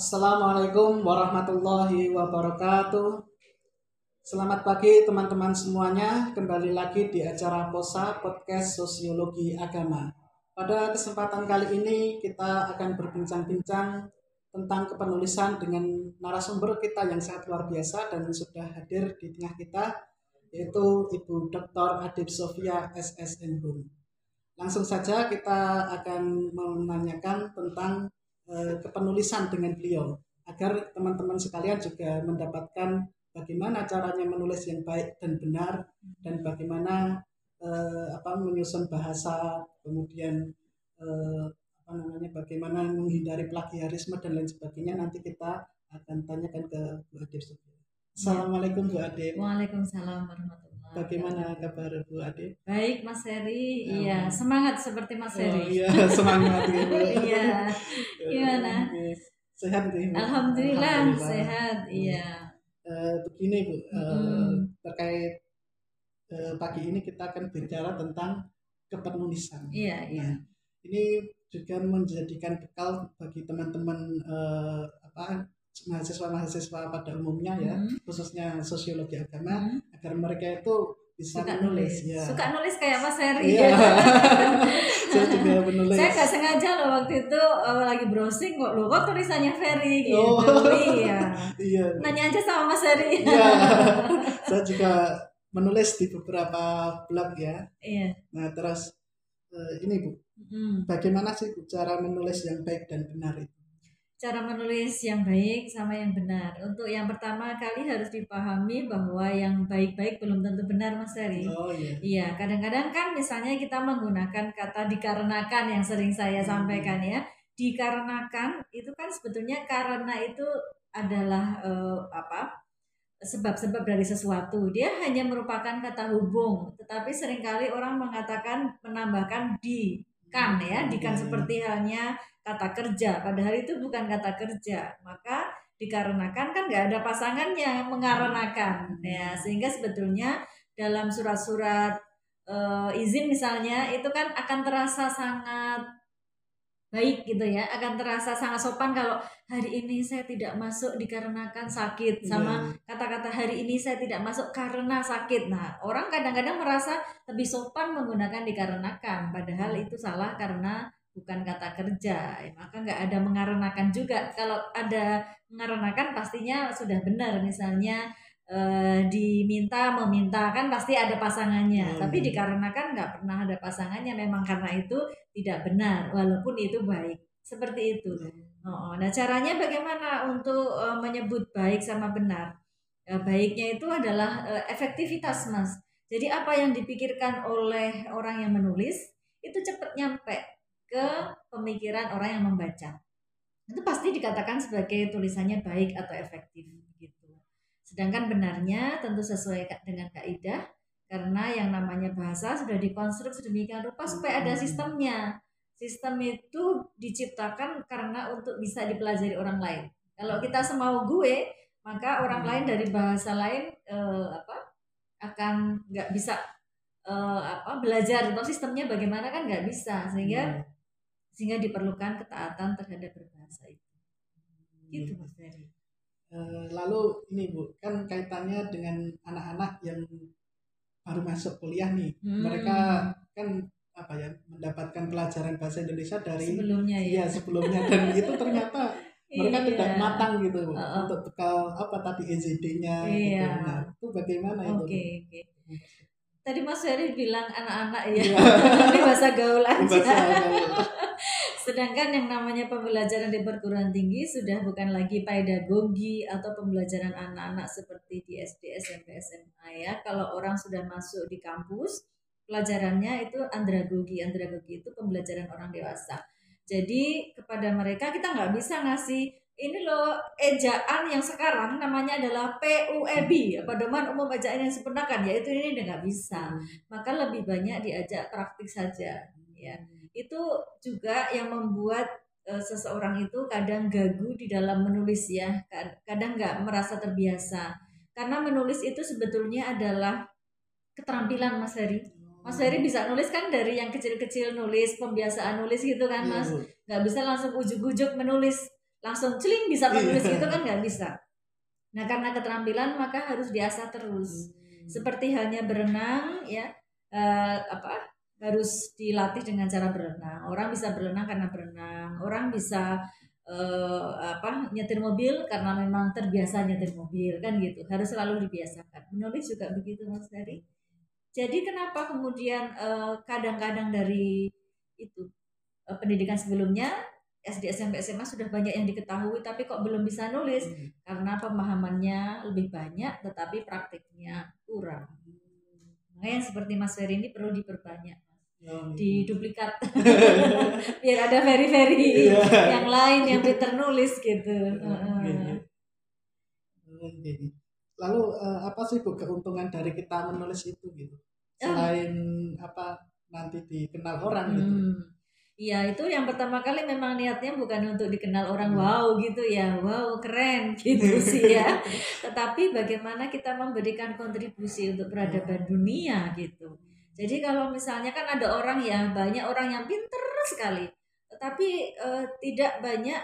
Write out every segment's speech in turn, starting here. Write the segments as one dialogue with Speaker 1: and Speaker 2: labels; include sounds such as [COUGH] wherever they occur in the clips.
Speaker 1: Assalamualaikum warahmatullahi wabarakatuh. Selamat pagi teman-teman semuanya. Kembali lagi di acara POSA Podcast Sosiologi Agama. Pada kesempatan kali ini kita akan berbincang-bincang tentang kepenulisan dengan narasumber kita yang sangat luar biasa dan sudah hadir di tengah kita yaitu Ibu Dr. Adib Sofia SSN. Langsung saja kita akan menanyakan tentang kepenulisan dengan beliau agar teman-teman sekalian juga mendapatkan bagaimana caranya menulis yang baik dan benar dan bagaimana eh, apa menyusun bahasa kemudian eh, apa namanya bagaimana menghindari plagiarisme dan lain sebagainya nanti kita akan tanyakan ke Bu Adib Sofia. Assalamualaikum Bu Ade.
Speaker 2: Waalaikumsalam warahmatullahi
Speaker 1: Bagaimana kabar Bu Ade?
Speaker 2: Baik Mas Heri,
Speaker 1: Ya.
Speaker 2: iya semangat seperti Mas
Speaker 1: Oh
Speaker 2: Heri.
Speaker 1: iya, semangat [LAUGHS] [LAUGHS] ya Bu.
Speaker 2: Iya. Gimana?
Speaker 1: Sehat nih. Bu?
Speaker 2: Alhamdulillah,
Speaker 1: Alhamdulillah.
Speaker 2: sehat, iya.
Speaker 1: Eh, begini Bu, eh,
Speaker 2: Mm.
Speaker 1: terkait eh, pagi ini kita akan bicara tentang kepenulisan.
Speaker 2: Iya, iya.
Speaker 1: Nah, ini juga menjadikan bekal bagi teman-teman eh, apa mahasiswa-mahasiswa pada umumnya ya,
Speaker 2: Mhm.
Speaker 1: khususnya sosiologi agama
Speaker 2: Mhm.
Speaker 1: Agar mereka itu bisa
Speaker 2: Suka nulis.
Speaker 1: ya.
Speaker 2: Suka nulis kayak Mas Heri.
Speaker 1: Iya. [LAUGHS] Saya juga menulis.
Speaker 2: Saya nggak sengaja loh waktu itu eh, lagi browsing kok loh kok tulisannya Ferry gitu.
Speaker 1: Oh.
Speaker 2: Iya. [LAUGHS]
Speaker 1: Iya.
Speaker 2: Nanya aja sama Mas Heri.
Speaker 1: Iya. [LAUGHS] Saya juga menulis di beberapa blog ya.
Speaker 2: Iya.
Speaker 1: Nah, terus eh, ini Bu,
Speaker 2: Mm.
Speaker 1: bagaimana sih Bu, cara menulis yang baik dan benar itu?
Speaker 2: Cara menulis yang baik sama yang benar. Untuk yang pertama kali harus dipahami bahwa yang baik-baik belum tentu benar, Mas Heri.
Speaker 1: Oh iya.
Speaker 2: Iya, kadang-kadang kan misalnya kita menggunakan kata dikarenakan yang sering saya
Speaker 1: Hmm.
Speaker 2: sampaikan ya. Dikarenakan itu kan sebetulnya karena itu adalah eh, apa? sebab-sebab dari sesuatu. Dia hanya merupakan kata hubung, tetapi sering kali orang mengatakan menambahkan di kan ya, di kan
Speaker 1: Iya, iya.
Speaker 2: seperti halnya kata kerja, padahal itu bukan kata kerja. Maka dikarenakan kan nggak ada pasangannya mengarenakan ya sehingga sebetulnya dalam surat-surat eh, izin misalnya itu kan akan terasa sangat baik gitu ya. Akan terasa sangat sopan kalau hari ini saya tidak masuk dikarenakan sakit sama
Speaker 1: Iya.
Speaker 2: kata-kata hari ini saya tidak masuk karena sakit. Nah orang kadang-kadang merasa lebih sopan menggunakan dikarenakan. Padahal itu salah karena bukan kata kerja Ya, maka nggak ada mengarenakan juga. Kalau ada mengarenakan pastinya sudah benar. Misalnya eh, diminta meminta kan pasti ada pasangannya.
Speaker 1: Oh,
Speaker 2: tapi dikarenakan nggak pernah ada pasangannya memang karena itu tidak benar walaupun itu baik. Seperti itu. Oh, nah caranya bagaimana untuk eh, menyebut baik sama benar? Eh, baiknya itu adalah eh, efektivitas mas. Jadi apa yang dipikirkan oleh orang yang menulis itu cepat nyampe ke pemikiran orang yang membaca. Itu pasti dikatakan sebagai tulisannya baik atau efektif gitu. Sedangkan benarnya tentu sesuai dengan kaidah karena yang namanya bahasa sudah dikonstruksi sedemikian rupa supaya ada sistemnya. Sistem itu diciptakan karena untuk bisa dipelajari orang lain. Kalau kita semau gue maka orang lain dari bahasa lain eh, apa akan nggak bisa eh, apa belajar. Atau sistemnya bagaimana kan nggak bisa sehingga
Speaker 1: Iya.
Speaker 2: Sehingga diperlukan ketaatan terhadap berbahasa itu.
Speaker 1: Iya.
Speaker 2: Gitu Mas Ferry.
Speaker 1: Eh, lalu ini Bu, kan kaitannya dengan anak-anak yang baru masuk kuliah nih.
Speaker 2: Hmm.
Speaker 1: Mereka kan apa ya mendapatkan pelajaran bahasa Indonesia dari
Speaker 2: sebelumnya
Speaker 1: iya
Speaker 2: ya.
Speaker 1: sebelumnya dan [LAUGHS] itu ternyata mereka
Speaker 2: Iya.
Speaker 1: tidak matang gitu
Speaker 2: Uh-uh.
Speaker 1: untuk bekal apa tadi EZD-nya
Speaker 2: Iya.
Speaker 1: gitu. Nah, itu bagaimana itu?
Speaker 2: Oke, oke. Tadi Mas Ferry bilang anak-anak ya.
Speaker 1: Iya. [LAUGHS]
Speaker 2: Ini bahasa gaul aja.
Speaker 1: Bahasa gaul. [LAUGHS]
Speaker 2: Sedangkan yang namanya pembelajaran di perguruan tinggi sudah bukan lagi pedagogi atau pembelajaran anak-anak seperti di SD, SMP, SMA ya. Kalau orang sudah masuk di kampus, pelajarannya itu andragogi. Andragogi itu pembelajaran orang dewasa. Jadi kepada mereka kita nggak bisa ngasih ini loh ejaan yang sekarang namanya adalah PUEB, pedoman umum ejaan yang disempurnakan, yaitu ini udah nggak bisa. Maka lebih banyak diajak praktik saja, ya. Itu juga yang membuat eh, seseorang itu kadang gagu di dalam menulis ya. Kad- kadang nggak merasa terbiasa. Karena menulis itu sebetulnya adalah keterampilan Mas Heri. Mas Heri bisa nulis kan dari yang kecil-kecil nulis pembiasaan nulis gitu kan
Speaker 1: Iya,
Speaker 2: Mas? nggak bisa langsung ujuk-ujuk menulis langsung celing bisa menulis gitu kan nggak bisa. Nah karena keterampilan maka harus diasah terus. Hmm. Seperti halnya berenang ya uh, apa harus dilatih dengan cara berenang. Orang bisa berenang karena berenang. Orang bisa uh, apa nyetir mobil karena memang terbiasa nyetir mobil kan gitu harus selalu dibiasakan menulis juga begitu mas Dari jadi kenapa kemudian eh, kadang-kadang uh, dari itu uh, pendidikan sebelumnya SD SMP SMA sudah banyak yang diketahui tapi kok belum bisa nulis hmm. karena pemahamannya lebih banyak tetapi praktiknya kurang makanya yang seperti Mas Ferry ini perlu diperbanyak Oh, di duplikat [LAUGHS] biar ada very-very [LAUGHS] yeah. yang lain yang pinter nulis gitu.
Speaker 1: Lalu uh, apa sih bu keuntungan dari kita menulis itu gitu? Selain oh. apa nanti dikenal orang gitu? hmm.
Speaker 2: Iya itu yang pertama kali memang niatnya bukan untuk dikenal orang hmm. wow gitu ya wow keren [LAUGHS] gitu sih ya [LAUGHS] tetapi bagaimana kita memberikan kontribusi untuk peradaban dunia gitu jadi kalau misalnya kan ada orang yang banyak orang yang pinter sekali, tetapi uh, tidak banyak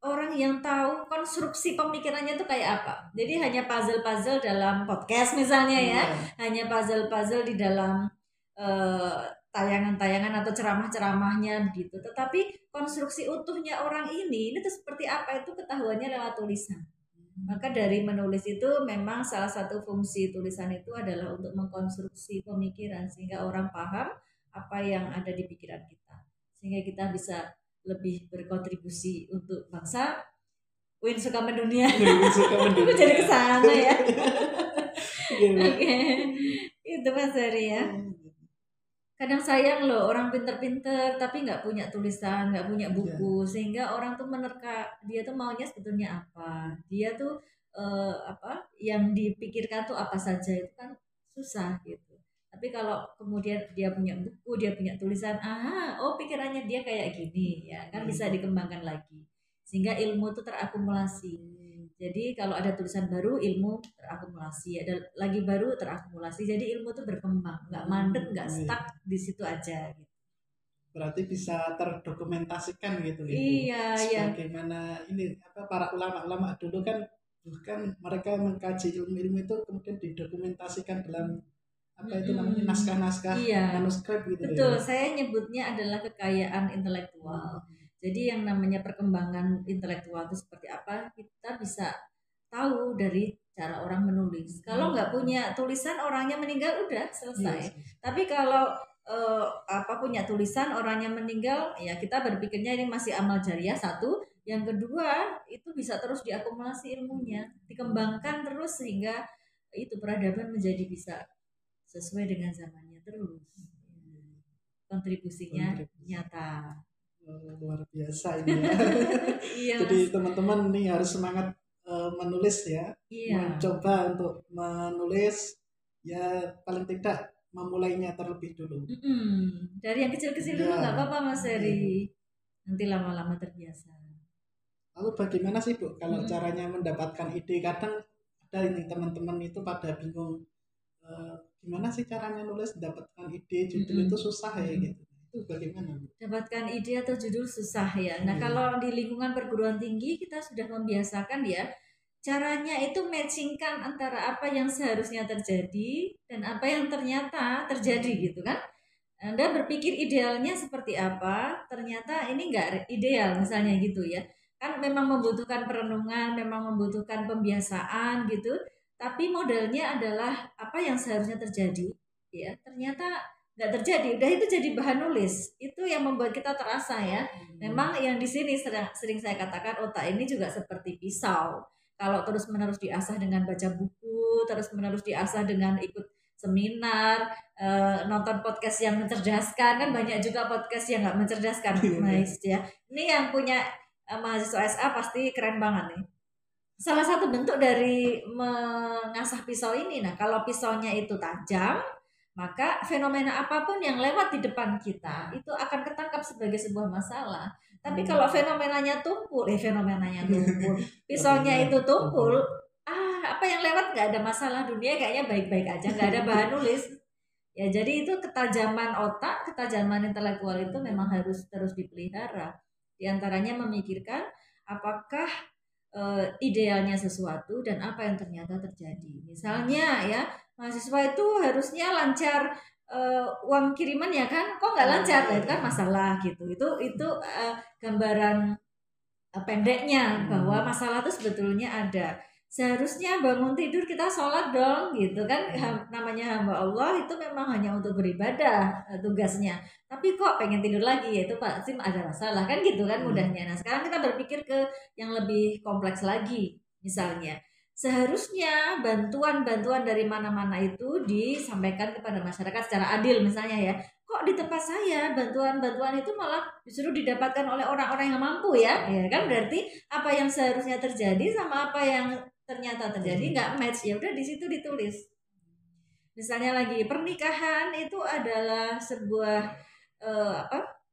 Speaker 2: orang yang tahu konstruksi pemikirannya itu kayak apa. Jadi hanya puzzle-puzzle dalam podcast misalnya ya, hmm. hanya puzzle-puzzle di dalam uh, tayangan-tayangan atau ceramah-ceramahnya begitu. Tetapi konstruksi utuhnya orang ini, ini tuh seperti apa itu ketahuannya lewat tulisan. Maka dari menulis itu memang salah satu fungsi tulisan itu adalah untuk mengkonstruksi pemikiran sehingga orang paham apa yang ada di pikiran kita. Sehingga kita bisa lebih berkontribusi untuk bangsa. Win suka mendunia. Win suka [LAUGHS] mendunia. jadi ke sana ya. [LAUGHS] Iya. Oke. Okay. Itu Mas Ari ya. Kadang sayang loh orang pinter-pinter tapi nggak punya tulisan nggak punya iya. buku yeah. sehingga orang tuh menerka dia tuh maunya sebetulnya apa dia tuh uh, apa yang dipikirkan tuh apa saja itu kan susah gitu tapi kalau kemudian dia punya buku dia punya tulisan ah oh pikirannya dia kayak gini ya kan bisa hmm. dikembangkan lagi sehingga ilmu tuh terakumulasi jadi kalau ada tulisan baru ilmu terakumulasi, ada lagi baru terakumulasi. Jadi ilmu itu berkembang, nggak mandek, nggak hmm, iya. stuck di situ aja. Gitu.
Speaker 1: Berarti bisa terdokumentasikan gitu.
Speaker 2: gitu. Iya,
Speaker 1: iya. Bagaimana ini apa para ulama-ulama dulu kan bukan mereka mengkaji ilmu-ilmu itu kemudian didokumentasikan dalam apa itu namanya naskah-naskah
Speaker 2: iya.
Speaker 1: manuskrip gitu.
Speaker 2: Ya. Betul, ya. saya nyebutnya adalah kekayaan intelektual. Hmm jadi yang namanya perkembangan intelektual itu seperti apa kita bisa tahu dari cara orang menulis. Kalau hmm. nggak punya tulisan orangnya meninggal udah selesai. Yes. Tapi kalau uh, apa punya tulisan orangnya meninggal ya kita berpikirnya ini masih amal jariah satu. Yang kedua itu bisa terus diakumulasi ilmunya, dikembangkan terus sehingga itu peradaban menjadi bisa sesuai dengan zamannya terus. Kontribusinya Kontribusi. nyata
Speaker 1: luar biasa ini ya. [LAUGHS] iya, Jadi teman-teman nih harus semangat uh, menulis ya. Iya. Mencoba untuk menulis ya paling tidak memulainya terlebih dulu.
Speaker 2: Mm -hmm. Dari yang kecil-kecil ya. dulu nggak apa-apa Mas Eri. Nanti lama-lama terbiasa.
Speaker 1: Lalu bagaimana sih Bu kalau hmm. caranya mendapatkan ide? Kadang ada ini teman-teman itu pada bingung uh, gimana sih caranya nulis mendapatkan ide judul hmm. itu susah ya gitu itu bagaimana?
Speaker 2: Dapatkan ide atau judul susah ya. Nah, hmm. kalau di lingkungan perguruan tinggi kita sudah membiasakan ya caranya itu matchingkan antara apa yang seharusnya terjadi dan apa yang ternyata terjadi gitu kan. Anda berpikir idealnya seperti apa, ternyata ini enggak ideal misalnya gitu ya. Kan memang membutuhkan perenungan, memang membutuhkan pembiasaan gitu. Tapi modelnya adalah apa yang seharusnya terjadi ya. Ternyata nggak terjadi. Udah itu jadi bahan nulis. Itu yang membuat kita terasa ya. Hmm. memang yang di sini sering, sering saya katakan otak ini juga seperti pisau. Kalau terus menerus diasah dengan baca buku terus menerus diasah dengan ikut seminar uh, nonton podcast yang mencerdaskan kan banyak juga podcast yang nggak mencerdaskan nice ya. Ini yang punya uh, mahasiswa SA pasti keren banget nih. Salah satu bentuk dari mengasah pisau ini nah kalau pisaunya itu tajam maka fenomena apa pun yang lewat di depan kita itu akan ketangkap sebagai sebuah masalah. Tapi kalau hmm. fenomenanya tumpul, eh fenomenanya tumpul, [LAUGHS] pisaunya itu tumpul, ah apa yang lewat nggak ada masalah dunia kayaknya baik-baik aja, nggak ada bahan nulis. Ya jadi itu ketajaman otak, ketajaman intelektual itu memang harus terus dipelihara. Di antaranya memikirkan apakah uh, idealnya sesuatu dan apa yang ternyata terjadi. Misalnya ya mahasiswa itu harusnya lancar uh, uang kiriman ya kan, kok nggak lancar? Nah, itu kan masalah gitu. Itu itu uh, gambaran uh, pendeknya bahwa masalah itu sebetulnya ada seharusnya bangun tidur kita sholat dong gitu kan hmm. namanya hamba Allah itu memang hanya untuk beribadah tugasnya tapi kok pengen tidur lagi ya itu pasti ada masalah kan gitu kan hmm. mudahnya nah sekarang kita berpikir ke yang lebih kompleks lagi misalnya seharusnya bantuan-bantuan dari mana-mana itu disampaikan kepada masyarakat secara adil misalnya ya. Kok di tempat saya bantuan-bantuan itu malah justru didapatkan oleh orang-orang yang mampu ya? Ya kan? Berarti apa yang seharusnya terjadi sama apa yang ternyata terjadi hmm. nggak match. Ya udah di situ ditulis. Misalnya lagi pernikahan itu adalah sebuah uh, apa?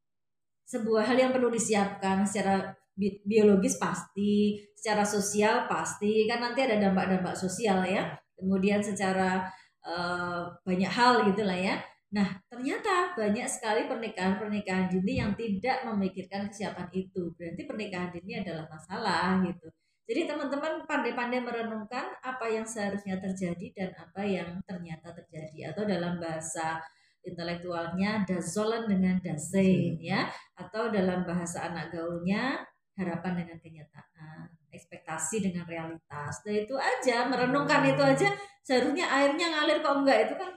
Speaker 2: Sebuah hal yang perlu disiapkan secara bi biologis pasti secara sosial pasti kan nanti ada dampak-dampak sosial ya. Kemudian secara uh, banyak hal gitulah ya. Nah ternyata banyak sekali pernikahan-pernikahan dini yang tidak memikirkan kesiapan itu. Berarti pernikahan dini adalah masalah gitu. Jadi teman-teman pandai-pandai merenungkan apa yang seharusnya terjadi dan apa yang ternyata terjadi. Atau dalam bahasa intelektualnya dazolan dengan dasein ya. Atau dalam bahasa anak gaulnya harapan dengan kenyataan ekspektasi dengan realitas. Dan itu aja merenungkan itu aja seharusnya airnya ngalir kok enggak? Itu kan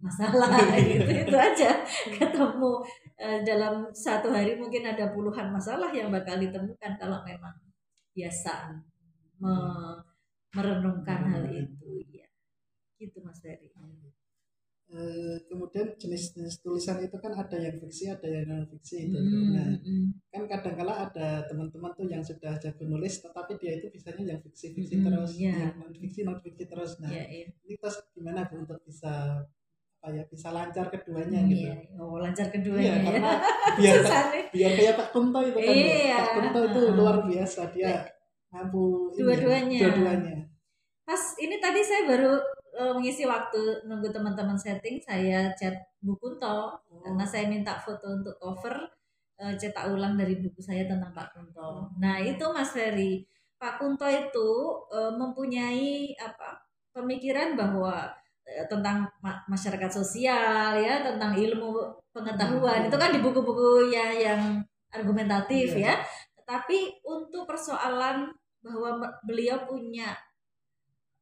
Speaker 2: masalah. [LAUGHS] Gitu itu aja. Ketemu eh, dalam satu hari mungkin ada puluhan masalah yang bakal ditemukan kalau memang biasa me merenungkan hal itu. Ya gitu Mas Ferry
Speaker 1: Uh, kemudian jenis-jenis tulisan itu kan ada yang fiksi, ada yang non fiksi itu. Mm, nah, kan kadang-kala ada teman-teman tuh yang sudah jago nulis, tetapi dia itu bisanya yang fiksi-fiksi mm, terus, yeah. yang non fiksi non fiksi terus. Nah, yeah, yeah. ini terus gimana bu untuk bisa apa ya bisa lancar keduanya mm, gitu.
Speaker 2: Yeah. Oh, lancar keduanya. Iya, ya.
Speaker 1: karena [LAUGHS] biar biar kayak Pak Kunto itu kan. Iya. Pak Kunto itu luar biasa dia mampu
Speaker 2: dua-duanya.
Speaker 1: Dua-duanya.
Speaker 2: Pas ini tadi saya baru uh, mengisi waktu nunggu teman-teman setting saya chat Bu Kunto oh. karena saya minta foto untuk cover uh, cetak ulang dari buku saya tentang Pak Kunto. Oh. Nah itu Mas Ferry, Pak Kunto itu uh, mempunyai apa pemikiran bahwa uh, tentang ma masyarakat sosial ya tentang ilmu pengetahuan hmm. itu kan di buku-buku ya yang argumentatif yeah. ya. Tetapi untuk persoalan bahwa beliau punya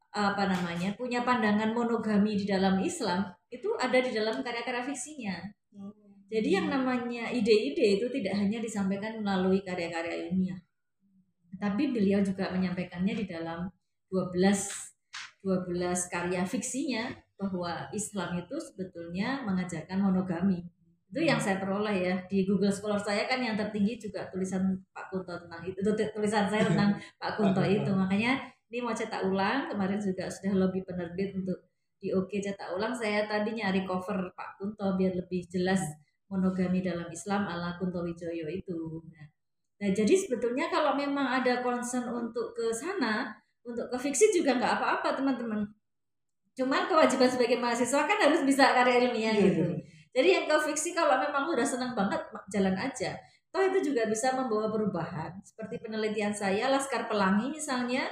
Speaker 2: apa namanya punya pandangan monogami di dalam Islam itu ada di dalam karya-karya fiksinya. Hmm. Jadi yang namanya ide-ide itu tidak hanya disampaikan melalui karya-karya ilmiah. Tapi beliau juga menyampaikannya di dalam 12 12 karya fiksinya bahwa Islam itu sebetulnya mengajarkan monogami. Itu yang saya peroleh ya di Google Scholar saya kan yang tertinggi juga tulisan Pak Kunto tentang itu, itu tulisan saya tentang [LAUGHS] Pak Kunto itu. Makanya ini mau cetak ulang kemarin juga sudah lebih penerbit untuk di Oke cetak ulang. Saya tadi nyari cover Pak Kunto biar lebih jelas monogami dalam Islam ala Kunto Wijoyo itu. Nah, nah jadi sebetulnya kalau memang ada concern untuk ke sana untuk ke fiksi juga nggak apa-apa teman-teman. Cuman kewajiban sebagai mahasiswa kan harus bisa karya ilmiah yeah, gitu. yeah. jadi yang ke fiksi kalau memang udah senang banget jalan aja. Toh itu juga bisa membawa perubahan. Seperti penelitian saya Laskar Pelangi misalnya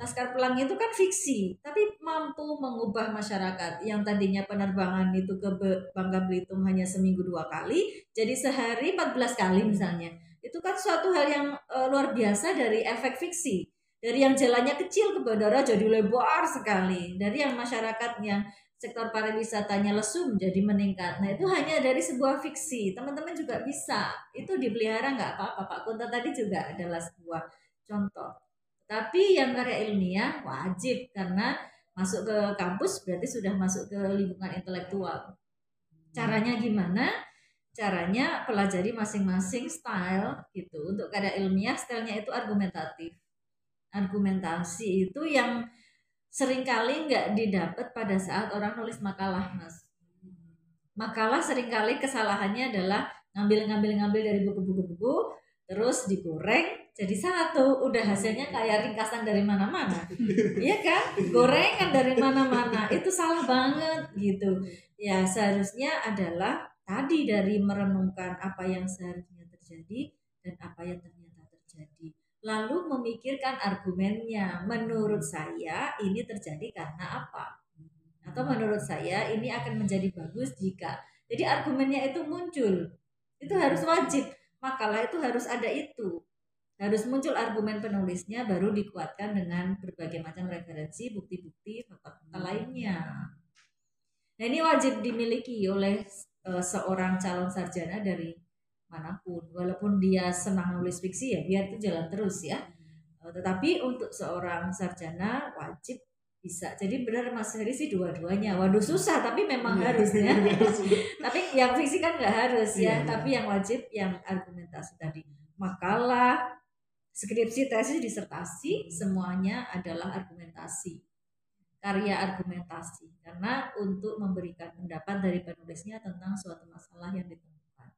Speaker 2: Laskar Pelangi itu kan fiksi, tapi mampu mengubah masyarakat yang tadinya penerbangan itu ke Bangka Belitung hanya seminggu dua kali, jadi sehari 14 kali misalnya. Itu kan suatu hal yang e, luar biasa dari efek fiksi. Dari yang jalannya kecil ke bandara jadi lebar sekali. Dari yang masyarakat yang sektor pariwisatanya lesu menjadi meningkat. Nah itu hanya dari sebuah fiksi. Teman-teman juga bisa. Itu dipelihara nggak apa-apa. Pak Kunta tadi juga adalah sebuah contoh. Tapi yang karya ilmiah wajib karena masuk ke kampus berarti sudah masuk ke lingkungan intelektual. Caranya gimana? Caranya pelajari masing-masing style gitu. Untuk karya ilmiah stylenya itu argumentatif. Argumentasi itu yang sering kali nggak didapat pada saat orang nulis makalah, Mas. Makalah sering kali kesalahannya adalah ngambil-ngambil-ngambil dari buku-buku buku terus digoreng jadi satu udah hasilnya kayak ringkasan dari mana-mana [LAUGHS] iya kan gorengan dari mana-mana itu salah banget gitu ya seharusnya adalah tadi dari merenungkan apa yang seharusnya terjadi dan apa yang ternyata terjadi lalu memikirkan argumennya. Menurut saya ini terjadi karena apa? Atau menurut saya ini akan menjadi bagus jika jadi argumennya itu muncul. Itu harus wajib. Makalah itu harus ada itu. Harus muncul argumen penulisnya baru dikuatkan dengan berbagai macam referensi, bukti-bukti, fakta-fakta lainnya. Nah, ini wajib dimiliki oleh uh, seorang calon sarjana dari mana pun. Walaupun dia senang nulis fiksi ya biar itu jalan terus ya. Uh, tetapi untuk seorang sarjana wajib bisa jadi benar Mas Heri sih dua-duanya waduh susah tapi memang iya. harus ya [LAUGHS] tapi yang fiksi kan nggak harus ya, ya tapi yang wajib yang argumentasi tadi makalah skripsi tesis disertasi semuanya adalah argumentasi. Karya argumentasi. Karena untuk memberikan pendapat dari penulisnya tentang suatu masalah yang ditemukan